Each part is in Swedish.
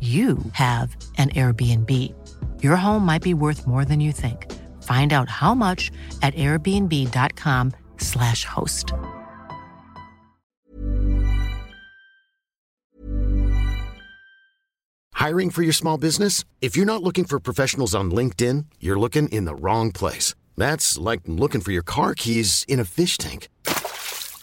you have an Airbnb. Your home might be worth more than you think. Find out how much at airbnb.com/slash host. Hiring for your small business? If you're not looking for professionals on LinkedIn, you're looking in the wrong place. That's like looking for your car keys in a fish tank.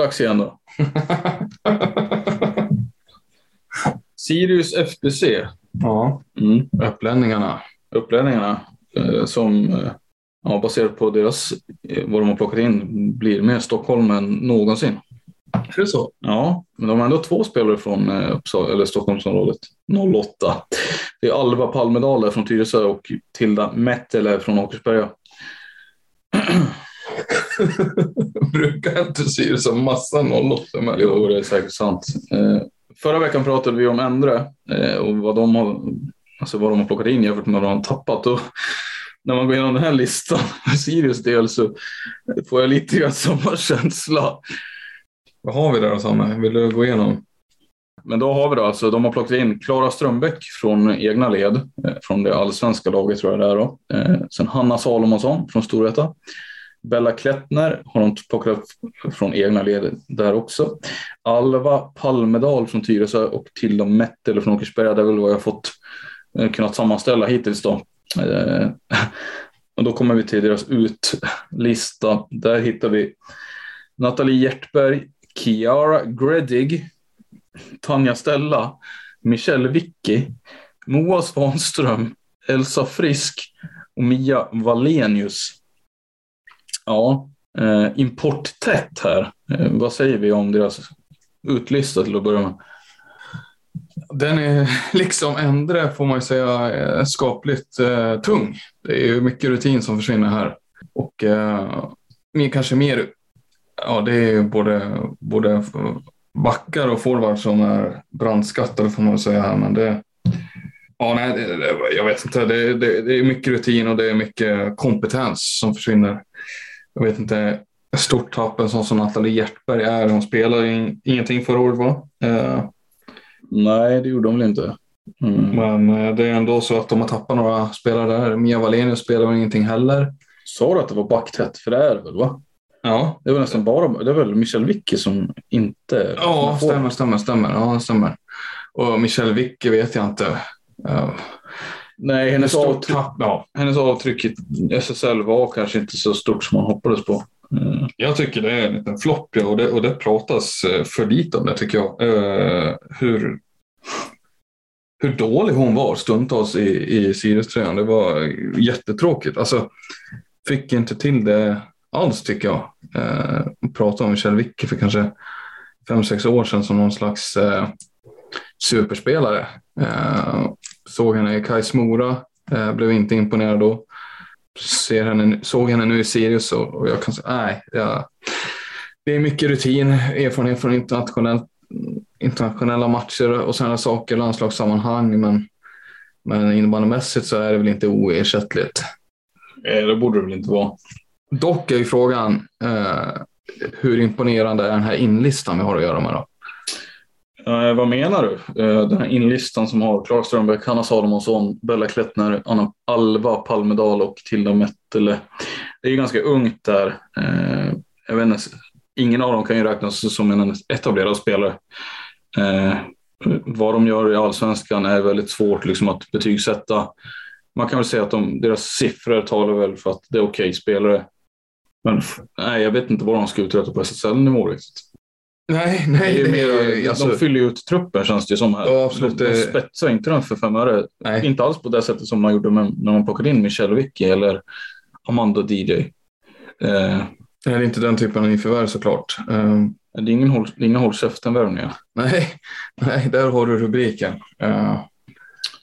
Dags igen då. Sirius FBC. Ja, Mm. upplänningarna. Upplänningarna eh, som eh, ja, baserat på deras, eh, vad de har plockat in, blir mer Stockholm än någonsin. Är det så? Ja, men de har ändå två spelare från Uppsala, eller Stockholmsområdet. 08. Det är Alva Palmedal från Tyresö och Tilda Mettele från Åkersberga. Brukar inte Sirius ha massa 08 med? Jo, det är säkert sant. Eh, förra veckan pratade vi om Endre eh, och vad de, har, alltså vad de har plockat in jämfört med vad de har tappat. Och när man går igenom den här listan för Sirius del så får jag lite grann samma känsla. Vad har vi där då, Samme? Vill du gå igenom? Men då har vi då alltså, de har plockat in Klara Strömbäck från egna led, eh, från det allsvenska laget tror jag det är då. Sen Hanna Salomonsson från Storvreta. Bella Klettner har de plockat upp från egna led där också. Alva Palmedal från Tyresö och Tilda Mettele från Åkersberga. Det är väl vad jag har fått eh, kunnat sammanställa hittills då. Eh, och då kommer vi till deras utlista. Där hittar vi Nathalie Hjertberg, Kiara Gredig, Tanja Stella, Michelle Vicky, Moa Svanström, Elsa Frisk och Mia Wallenius. Ja, eh, importtätt här. Eh, vad säger vi om deras utlista till att börja med? Den är liksom ändre får man ju säga eh, skapligt eh, tung. Det är ju mycket rutin som försvinner här. Och eh, mer, kanske mer, ja det är ju både, både backar och forward som är brandskattade får man säga här. Men det, ja, nej, det, det, jag vet inte. Det, det, det är mycket rutin och det är mycket kompetens som försvinner. Jag vet inte ett stort tapp. En sån som Nathalie Hjertberg är. Hon spelade in, ingenting förra året va? Eh, Nej, det gjorde de väl inte. Mm. men eh, det är ändå så att de har tappat några spelare där. Mia Wallenius spelar väl ingenting heller. Sa du att det var backtätt? För det är det väl va? Ja, Det var nästan bara, det är väl Michel Wicke som inte... ja stämmer, stämmer, stämmer. Ja, stämmer. Och Michelle Wicke vet jag inte. Uh, Nej, hennes, avtryck, ja. hennes avtryck i SSL var kanske inte så stort som man hoppades på. Mm. Jag tycker det är en liten flopp ja, och, det, och det pratas eh, för lite om det tycker jag. Eh, hur, hur dålig hon var stundtals i, i Sirius-tröjan. Det var jättetråkigt. Alltså, fick inte till det alls tycker jag. Eh, pratade om Kjell Wicke för kanske fem sex år sedan som någon slags eh, superspelare. Eh, såg henne i Kais Mora, eh, blev inte imponerad då. Ser henne, såg henne nu i Sirius och, och jag kan säga nej. Jag, det är mycket rutin, erfarenhet från internationellt, internationella matcher och sådana saker, landslagssammanhang. Men, men innebandymässigt så är det väl inte oersättligt. Eh, Det borde det väl inte vara. Dock är ju frågan eh, hur imponerande är den här inlistan vi har att göra med då? Eh, vad menar du? Eh, den här inlistan som har Klara Strömberg, Hanna Salomonsson, Bella Klettner, Anna Alva Palmedal och Tilda Mettele. Det är ju ganska ungt där. Eh, jag vet inte, ingen av dem kan ju räknas som en etablerad spelare. Eh, vad de gör i allsvenskan är väldigt svårt liksom, att betygsätta. Man kan väl säga att de, deras siffror talar väl för att det är okej spelare. Men nej, jag vet inte vad de ska uträtta på SSL-nivå riktigt. Nej, Det är mer, alltså, de fyller ju ut truppen känns det ju som här. Ja, absolut. De, de spetsar inte den för fem öre. nej. Inte alls på det sättet som man gjorde med, när man plockade in Michelle Wicke eller Amanda DJ. Eh, Det är inte den typen av nyförvärv såklart. Eh, det är ingen håll, inga håll käften-värvningar. nej, nej, där har du rubriken. Eh,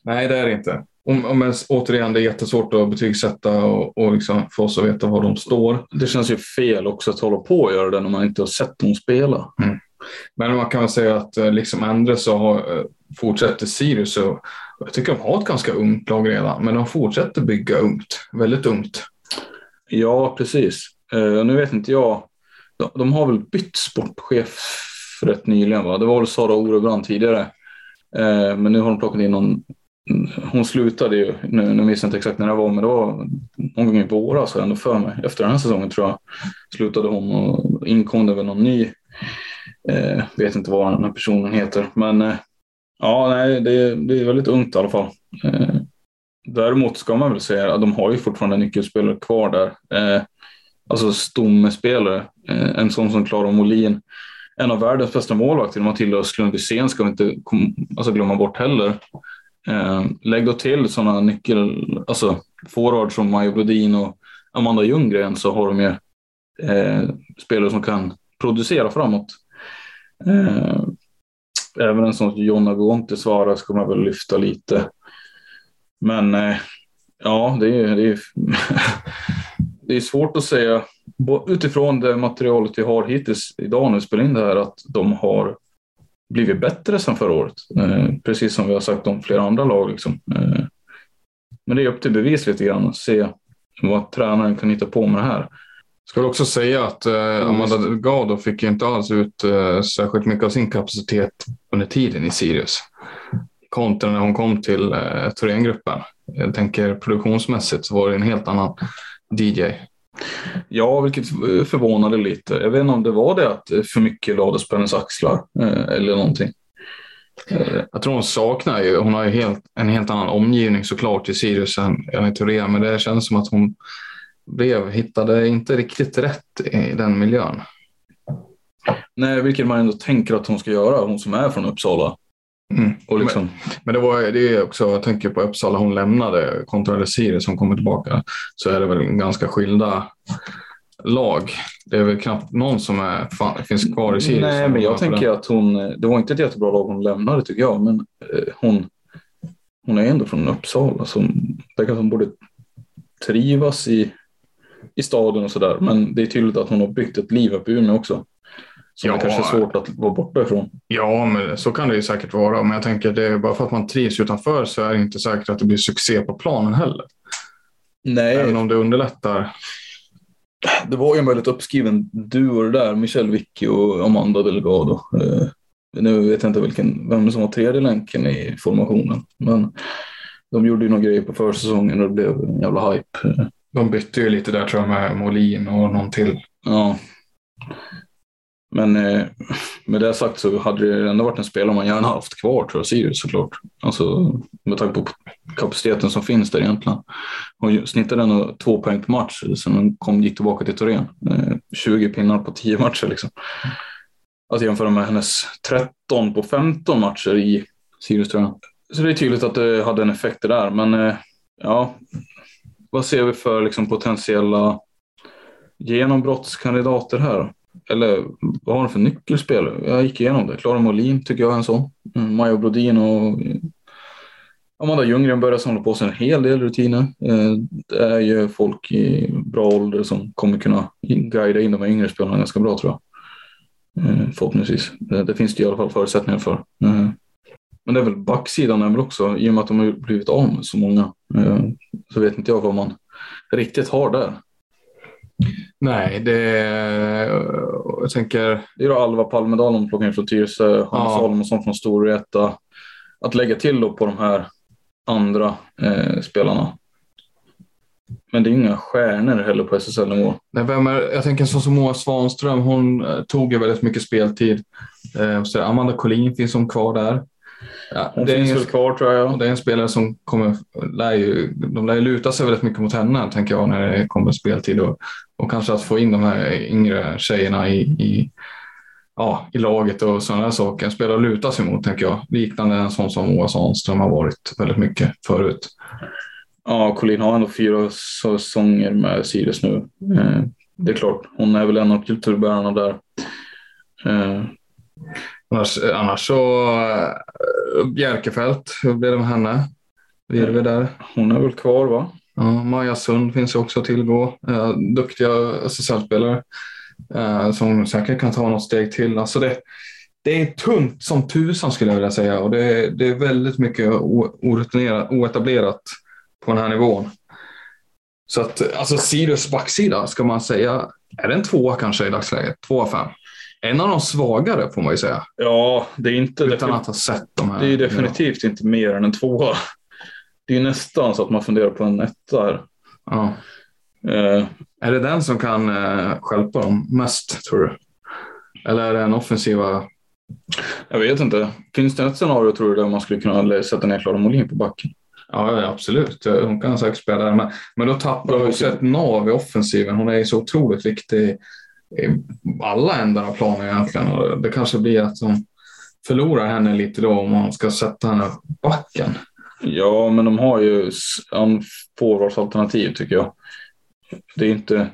nej, det är det inte. Om, om ens, återigen, det är jättesvårt att betygsätta och, och liksom få oss att veta var de står. Det känns ju fel också att hålla på och göra det när man inte har sett dem spela. Men man kan väl säga att eh, liksom Endre så har, eh, fortsätter Sirius och jag tycker de har ett ganska ungt lag redan, men de fortsätter bygga ungt. Väldigt ungt. Ja, precis. Eh, nu vet inte jag. De, de har väl bytt sportchef rätt nyligen va? Det var väl Sara Orebrand tidigare. Eh, men nu har de plockat in någon. Hon slutade ju, nu, nu minns jag inte exakt när det var, men det var någon gång i våras har jag ändå för mig. Efter den här säsongen tror jag slutade hon och inkom det väl någon ny. Eh, vet inte vad den här personen heter, men eh, ja, nej, det, är- det är väldigt ungt i alla fall. Eh, Däremot ska man väl säga att de har ju fortfarande nyckelspelare kvar där. Eh, alltså stommespelare. Eh, en sån som Klara Molin. En av världens bästa målvakter, Matilda Östlund Wisén, ska vi inte kom, alltså glömma bort heller. Eh, lägg då till sådana nyckel, alltså forwards som Maja Brodin och Amanda Ljunggren så har de ju eh, spelare som kan producera framåt. Eh, även en sån som Jonna Gontesvara ska man väl lyfta lite. Men eh, ja, det är, det, är, det är svårt att säga utifrån det materialet vi har hittills idag när vi spelar in det här att de har blivit bättre sedan förra året. Eh, precis som vi har sagt om flera andra lag. Liksom. Eh, men det är upp till bevis lite grann att se vad tränaren kan hitta på med det här. Ska också säga att eh, Amanda Delgado fick inte alls ut eh, särskilt mycket av sin kapacitet under tiden i Sirius. Kontra när hon kom till eh, Thorengruppen. Jag tänker produktionsmässigt så var det en helt annan DJ. Ja, vilket eh, förvånade lite. Jag vet inte om det var det att eh, för mycket lades på hennes axlar eh, eller någonting. Jag tror hon saknar ju, hon har ju helt, en helt annan omgivning såklart i Sirius än, i Thoren, men det känns som att hon blev, hittade inte riktigt rätt i den miljön. Nej, vilket man ändå tänker att hon ska göra, hon som är från Uppsala. Mm. Och liksom, Men, men det var det är också, jag tänker på Uppsala, hon lämnade kontra det Sirius som kommer tillbaka, så är det väl ganska skilda lag. Det är väl knappt någon som är, fan, finns kvar i Sirius. Nej, men jag tänker den. att hon, det var inte ett jättebra lag hon lämnade tycker jag, men eh, hon, hon är ändå från Uppsala. Så där kanske hon borde trivas i, i staden och sådär. Men det är tydligt att hon har byggt ett liv uppe i Umeå också. Som Ja. det kanske är svårt att vara borta ifrån. Ja, men så kan det ju säkert vara. Men jag tänker att det är bara för att man trivs utanför så är det inte säkert att det blir succé på planen heller. Nej, Även om det underlättar. det var ju en väldigt uppskriven duo det där. Michelle Vicky och Amanda Delgado. Eh, nu vet jag inte vilken, vem som var tredje länken i formationen. Men de gjorde ju några grejer på försäsongen och det blev en jävla hype. De bytte ju lite där tror jag med Molin och någon till. Ja. Men eh, med det sagt så hade det ändå varit en spelare man gärna haft kvar tror jag, Sirius såklart. Alltså med tanke på kapaciteten som finns där egentligen. Hon snittade ändå två poäng per match sen hon kom, gick tillbaka till Torén. Eh, 20 pinnar på 10 matcher liksom. Att jämföra med hennes 13 på 15 matcher i Sirius tror jag. Så det är tydligt att det hade en effekt det där. Men eh, ja, vad ser vi för liksom, potentiella genombrottskandidater här? Eller vad har de för nyckelspel? Jag gick igenom det. Klara Molin tycker jag är en sån. Mm, Maja Brodin och eh, Amanda Ljunggren börjar samla på sig en hel del rutiner. Eh, det är ju folk i bra ålder som kommer kunna guida in de här yngre spelarna ganska bra tror jag. Eh, förhoppningsvis. Det finns det i alla fall förutsättningar för. Men det är väl backsidan är väl också, i och med att de har blivit av med så många, så vet inte jag vad man riktigt har där. Nej, det jag tänker... Det är Alva Palmedal de plockar in från Tyresö, Hanna ja. Från Storvreta. Att lägga till då på de här andra eh, spelarna. Men det är inga stjärnor heller på SSL-nivå. Nej, vem är, jag tänker så som Moa Svanström, hon eh, tog ju väldigt mycket speltid. Eh, så Amanda Collin finns hon kvar där. Ja, hon det finns väl kvar tror jag. Det är en spelare som kommer, lär ju, de lär ju luta sig väldigt mycket mot henne tänker jag när det kommer speltid. Och, och kanske att få in de här yngre tjejerna i, i, ja, i laget och sådana här saker. En spelare att luta sig mot tänker jag. Liknande en sån som Moa Svanström har varit väldigt mycket förut. Ja, Colin har ändå fyra säsonger med Sirius nu. Eh, det är klart, hon är väl en av kulturbärarna där. Eh, Annars, annars så äh, Bjerkefält, hur blir det med henne? Virve där. Hon är väl kvar va? Ja, Maja Sund finns också att tillgå. Äh, duktiga SSL-spelare som säkert kan ta något steg till. Alltså det, det är tungt som tusan skulle jag vilja säga och det, det är väldigt mycket oetablerat på den här nivån. Så att alltså Sirius backsida ska man säga, är det en tvåa kanske i dagsläget? Två av fem? En av de svagare får man ju säga. Ja, det är inte... Utan att ha sett de här. Det är definitivt ja. inte mer än en tvåa. Det är nästan så att man funderar på en etta här. Ja. Uh, är det den som kan uh, stjälpa dem mest, tror du? Eller är det en offensiva? Jag vet inte. Finns det ett scenario, tror du, där man skulle kunna sätta ner Klara Molin på backen? Ja, absolut. Hon kan säkert spela där. Men, men då tappar du också ett nav i offensiven. Hon är så otroligt viktig alla ändar av planen egentligen. Och det kanske blir att de förlorar henne lite då om man ska sätta henne backen. Ja, men de har ju en forwardsalternativ tycker jag. Det är inte,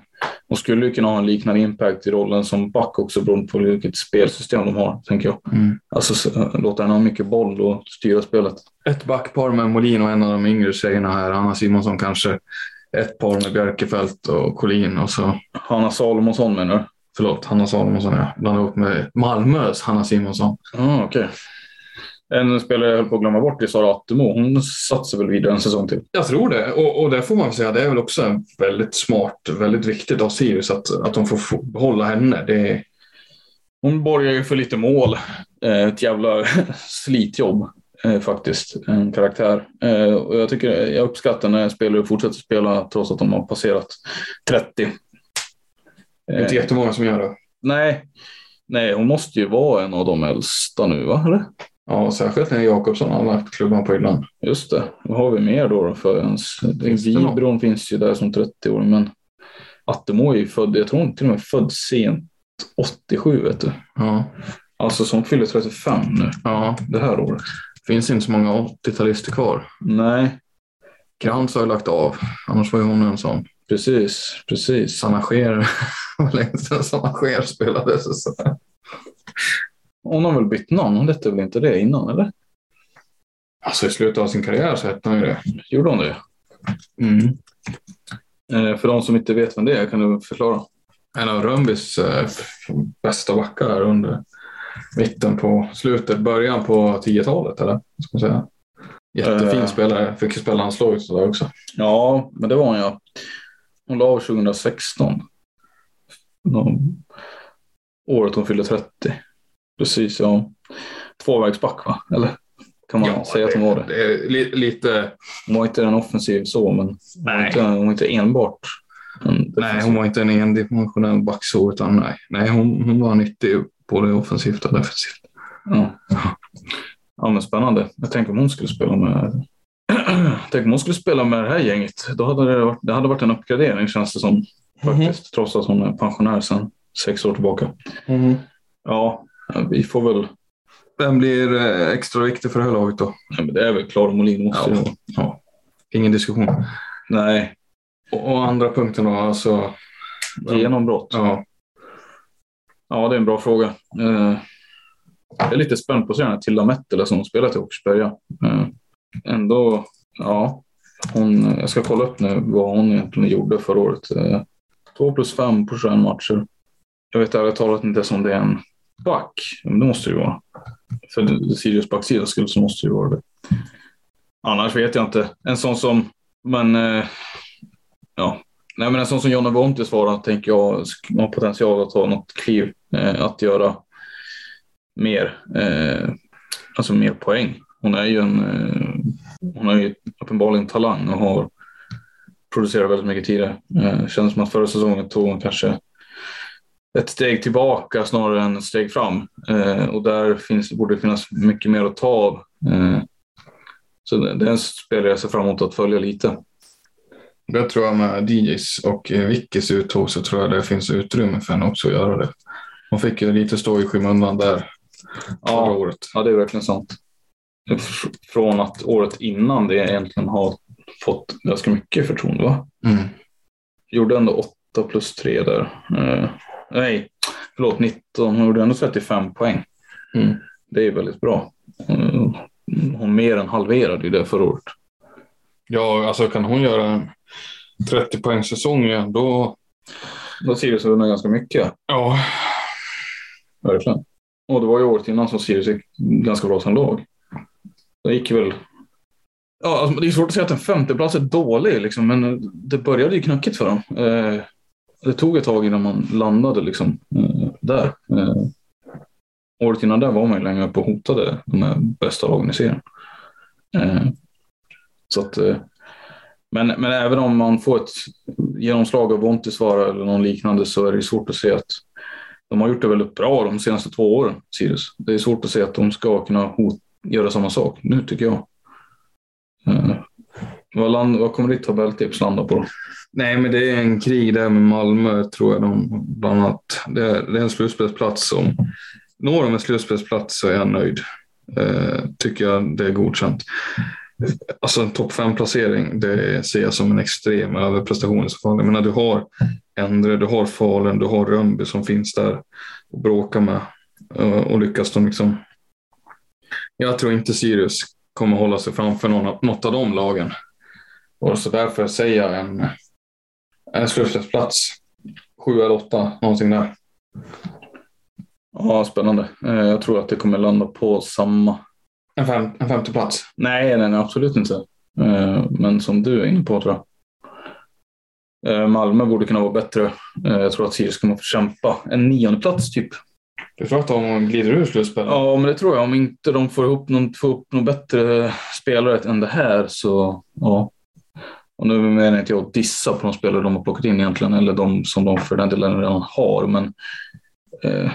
de skulle ju kunna ha en liknande impact i rollen som back också beroende på vilket spelsystem de har, tänker jag. Mm. Alltså låta henne ha mycket boll och styra spelet. Ett backpar med Molin och en av de yngre tjejerna här, Anna Simonsson kanske ett par med Björkefält och Collin och så... Hanna Salomonsson menar du? Förlåt, Hanna Salomonsson ja. Blandade ihop med Malmös Hanna Simonsson. Ah, okay. En spelare jag höll på att glömma bort är Sara Attemo. Hon satsar väl vidare en säsong till? Jag tror det. Och, och det får man säga, det är väl också väldigt smart, väldigt viktigt av Sirius att, att de får behålla henne. Det... Hon borgar ju för lite mål. Eh, ett jävla slitjobb eh, faktiskt, en karaktär. Eh, och jag, tycker, jag uppskattar när spelare fortsätter spela trots att de har passerat 30. Det är inte jättemånga som gör det. Nej. Nej, hon måste ju vara en av de äldsta nu, va? Eller? Ja, särskilt när Jakobsson har lagt klubban på hyllan. Just det. Vad har vi mer då? För ens? Vibron finns ju där som 30-åring, men Attemo är ju född, jag tror hon till och med född sent 87, vet du. Ja. Alltså som fyller 35 nu. Ja. Det här året finns inte så många 80-talister kvar. Nej. Krantz har ju lagt av. Annars var ju hon en sån. Precis, precis. Sanna Sker. var länge sedan Sanna Sker spelade. Så. Hon har väl bytt namn? Hon hette väl inte det innan, eller? Alltså i slutet av sin karriär så hette hon ju det. Gjorde hon det? Mm. Eh, för de som inte vet vem det är, kan du förklara? En av Rönnbys eh, bästa backar under mitten på slutet, början på 10-talet eller? Ska man säga. Jättefin uh, spelare, fick spela landslaget där också. Ja, men det var hon ja. Hon la av 2016. De, året hon fyllde 30. Precis, ja. Tvåvägsback va? Eller? Kan man Ja, säga att hon var det? Det är li, lite... Hon var inte en offensiv så, men hon var Nej. inte, hon var inte enbart en Nej, hon var inte en endimensionell back så, utan nej. Nej, hon, hon var nyttig både offensivt och defensivt. Ja. ja, men spännande. Jag tänker om hon skulle spela med Tänk om hon skulle spela med det här gänget. Då hade det, varit, det hade varit en uppgradering känns det som. Faktiskt. Trots att hon är pensionär sedan sex år tillbaka. Ja, vi får väl... Vem blir eh, extra viktig för det här laget då? Nej, men det är väl Klara Molin måste Ja. Ja. Ingen diskussion. Nej, Och, och andra punkten då, alltså... genombrott. Ja, Ja, det är en bra fråga. Eh, jag är lite spänd på att se den här Tilda Mettele som spelar till Åkersberga. Eh, ändå, ja. Hon, jag ska kolla upp nu vad hon egentligen gjorde förra året. Eh, 2 plus 5 på 21 matcher. Jag vet ärligt talat inte ens om det är en back. Men det måste det ju vara. För Sirius backsidas skull så måste det ju vara det. Annars vet jag inte. En sån som, men eh, ja. Nej, men en sån som Jonna Bontis var, tänker jag har potential att ta något kliv. Eh, att göra mer, eh, alltså mer poäng. Hon är ju en, eh, hon har ju uppenbarligen talang och har producerat väldigt mycket tidigare. Eh, känns som att förra säsongen tog hon kanske ett steg tillbaka snarare än ett steg fram. Eh, och där finns, borde det finnas mycket mer att ta av. Eh, så det, det är en spelare jag ser fram emot att följa lite det tror jag med DJs och eh, Vickis uttåg så tror jag det finns utrymme för henne också att göra det. Hon fick ju lite stå i skymundan där förra Ja, året. ja, det är verkligen sant. Från att året innan det egentligen har fått ganska mycket förtroende. Va? Mm. Gjorde ändå 8 plus 3 där. Eh, nej, förlåt 19. Hon gjorde ändå 35 poäng. Mm. Det är väldigt bra. Eh, hon mer än halverade ju det förra året. Ja, alltså kan hon göra 30 poäng säsong igen, då... Då Sirius vunnit ganska mycket. Ja, Verkligen. Och det var ju året innan som Sirius gick ganska bra som lag. Det gick väl... Ja, alltså, det är svårt att säga att en femteplats är dålig, liksom, men det började ju knackigt för dem. Eh, det tog ett tag innan man landade liksom, eh, där. Eh, året innan där var man ju länge uppe och hotade de bästa lagen i serien. Eh, så att, eh, men, men även om man får ett genomslag av Vontisvara eller någon liknande så är det svårt att se att de har gjort det väldigt bra de senaste två åren, Sirius. Det är svårt att se att de ska kunna hot, göra samma sak nu, tycker jag. Eh, vad, land, vad kommer ditt tabelltips landa på? Då? nej men det är en krig där med Malmö tror jag de bland annat. Det är, det är en slutspelsplats som... Når de en slutspelsplats så är jag nöjd. Eh, tycker jag det är godkänt. Alltså en topp fem placering det ser jag som en extrem överprestation i så fall. Jag menar du har Endre, du har Falun, du har Rönnby som finns där och bråkar med. Eh, och lyckas de liksom... Jag tror inte Sirius kommer hålla sig framför någon, något av de lagen. Och så därför säger jag en, en slutspelsplats. Sju eller åtta, någonting där. Ja, spännande. Eh, jag tror att det kommer landa på samma. En, fem, en femte plats. Nej, nej, nej absolut inte. Eh, men som du är inne på, tror jag. Eh, Malmö borde kunna vara bättre. Eh, jag tror att Sirius kommer få kämpa. En nionde plats typ. Du tror att de glider ur slutspelet? Ja, men det tror jag. Om inte de får ihop någon, får upp någon bättre spelare än det här så ja. Och nu menar inte jag att dissa på de spelare de har plockat in egentligen, eller de som de för den delen redan har, men eh,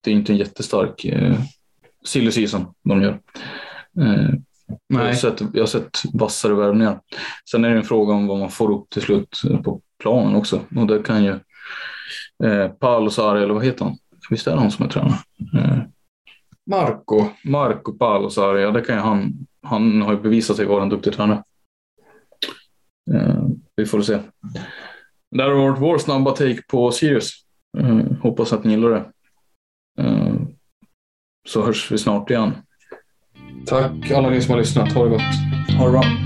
det är inte en jättestark eh, silly season de gör. Eh, jag, har sett, jag har sett vassare värvningar. Sen är det en fråga om vad man får upp till slut på planen också. Och det kan ju eh, Paolo Sarri, eller vad heter han? Visst är det han som är tränare? Eh, Marco. Marco Palosari, ja det kan ju han. Han har ju bevisat sig vara en duktig tränare. Eh, vi får se. Det här har varit vår snabba take på Sirius. Eh, hoppas att ni gillar det. Eh, så hörs vi snart igen. Tack alla ni som har lyssnat. Ha det gott. Ha det bra.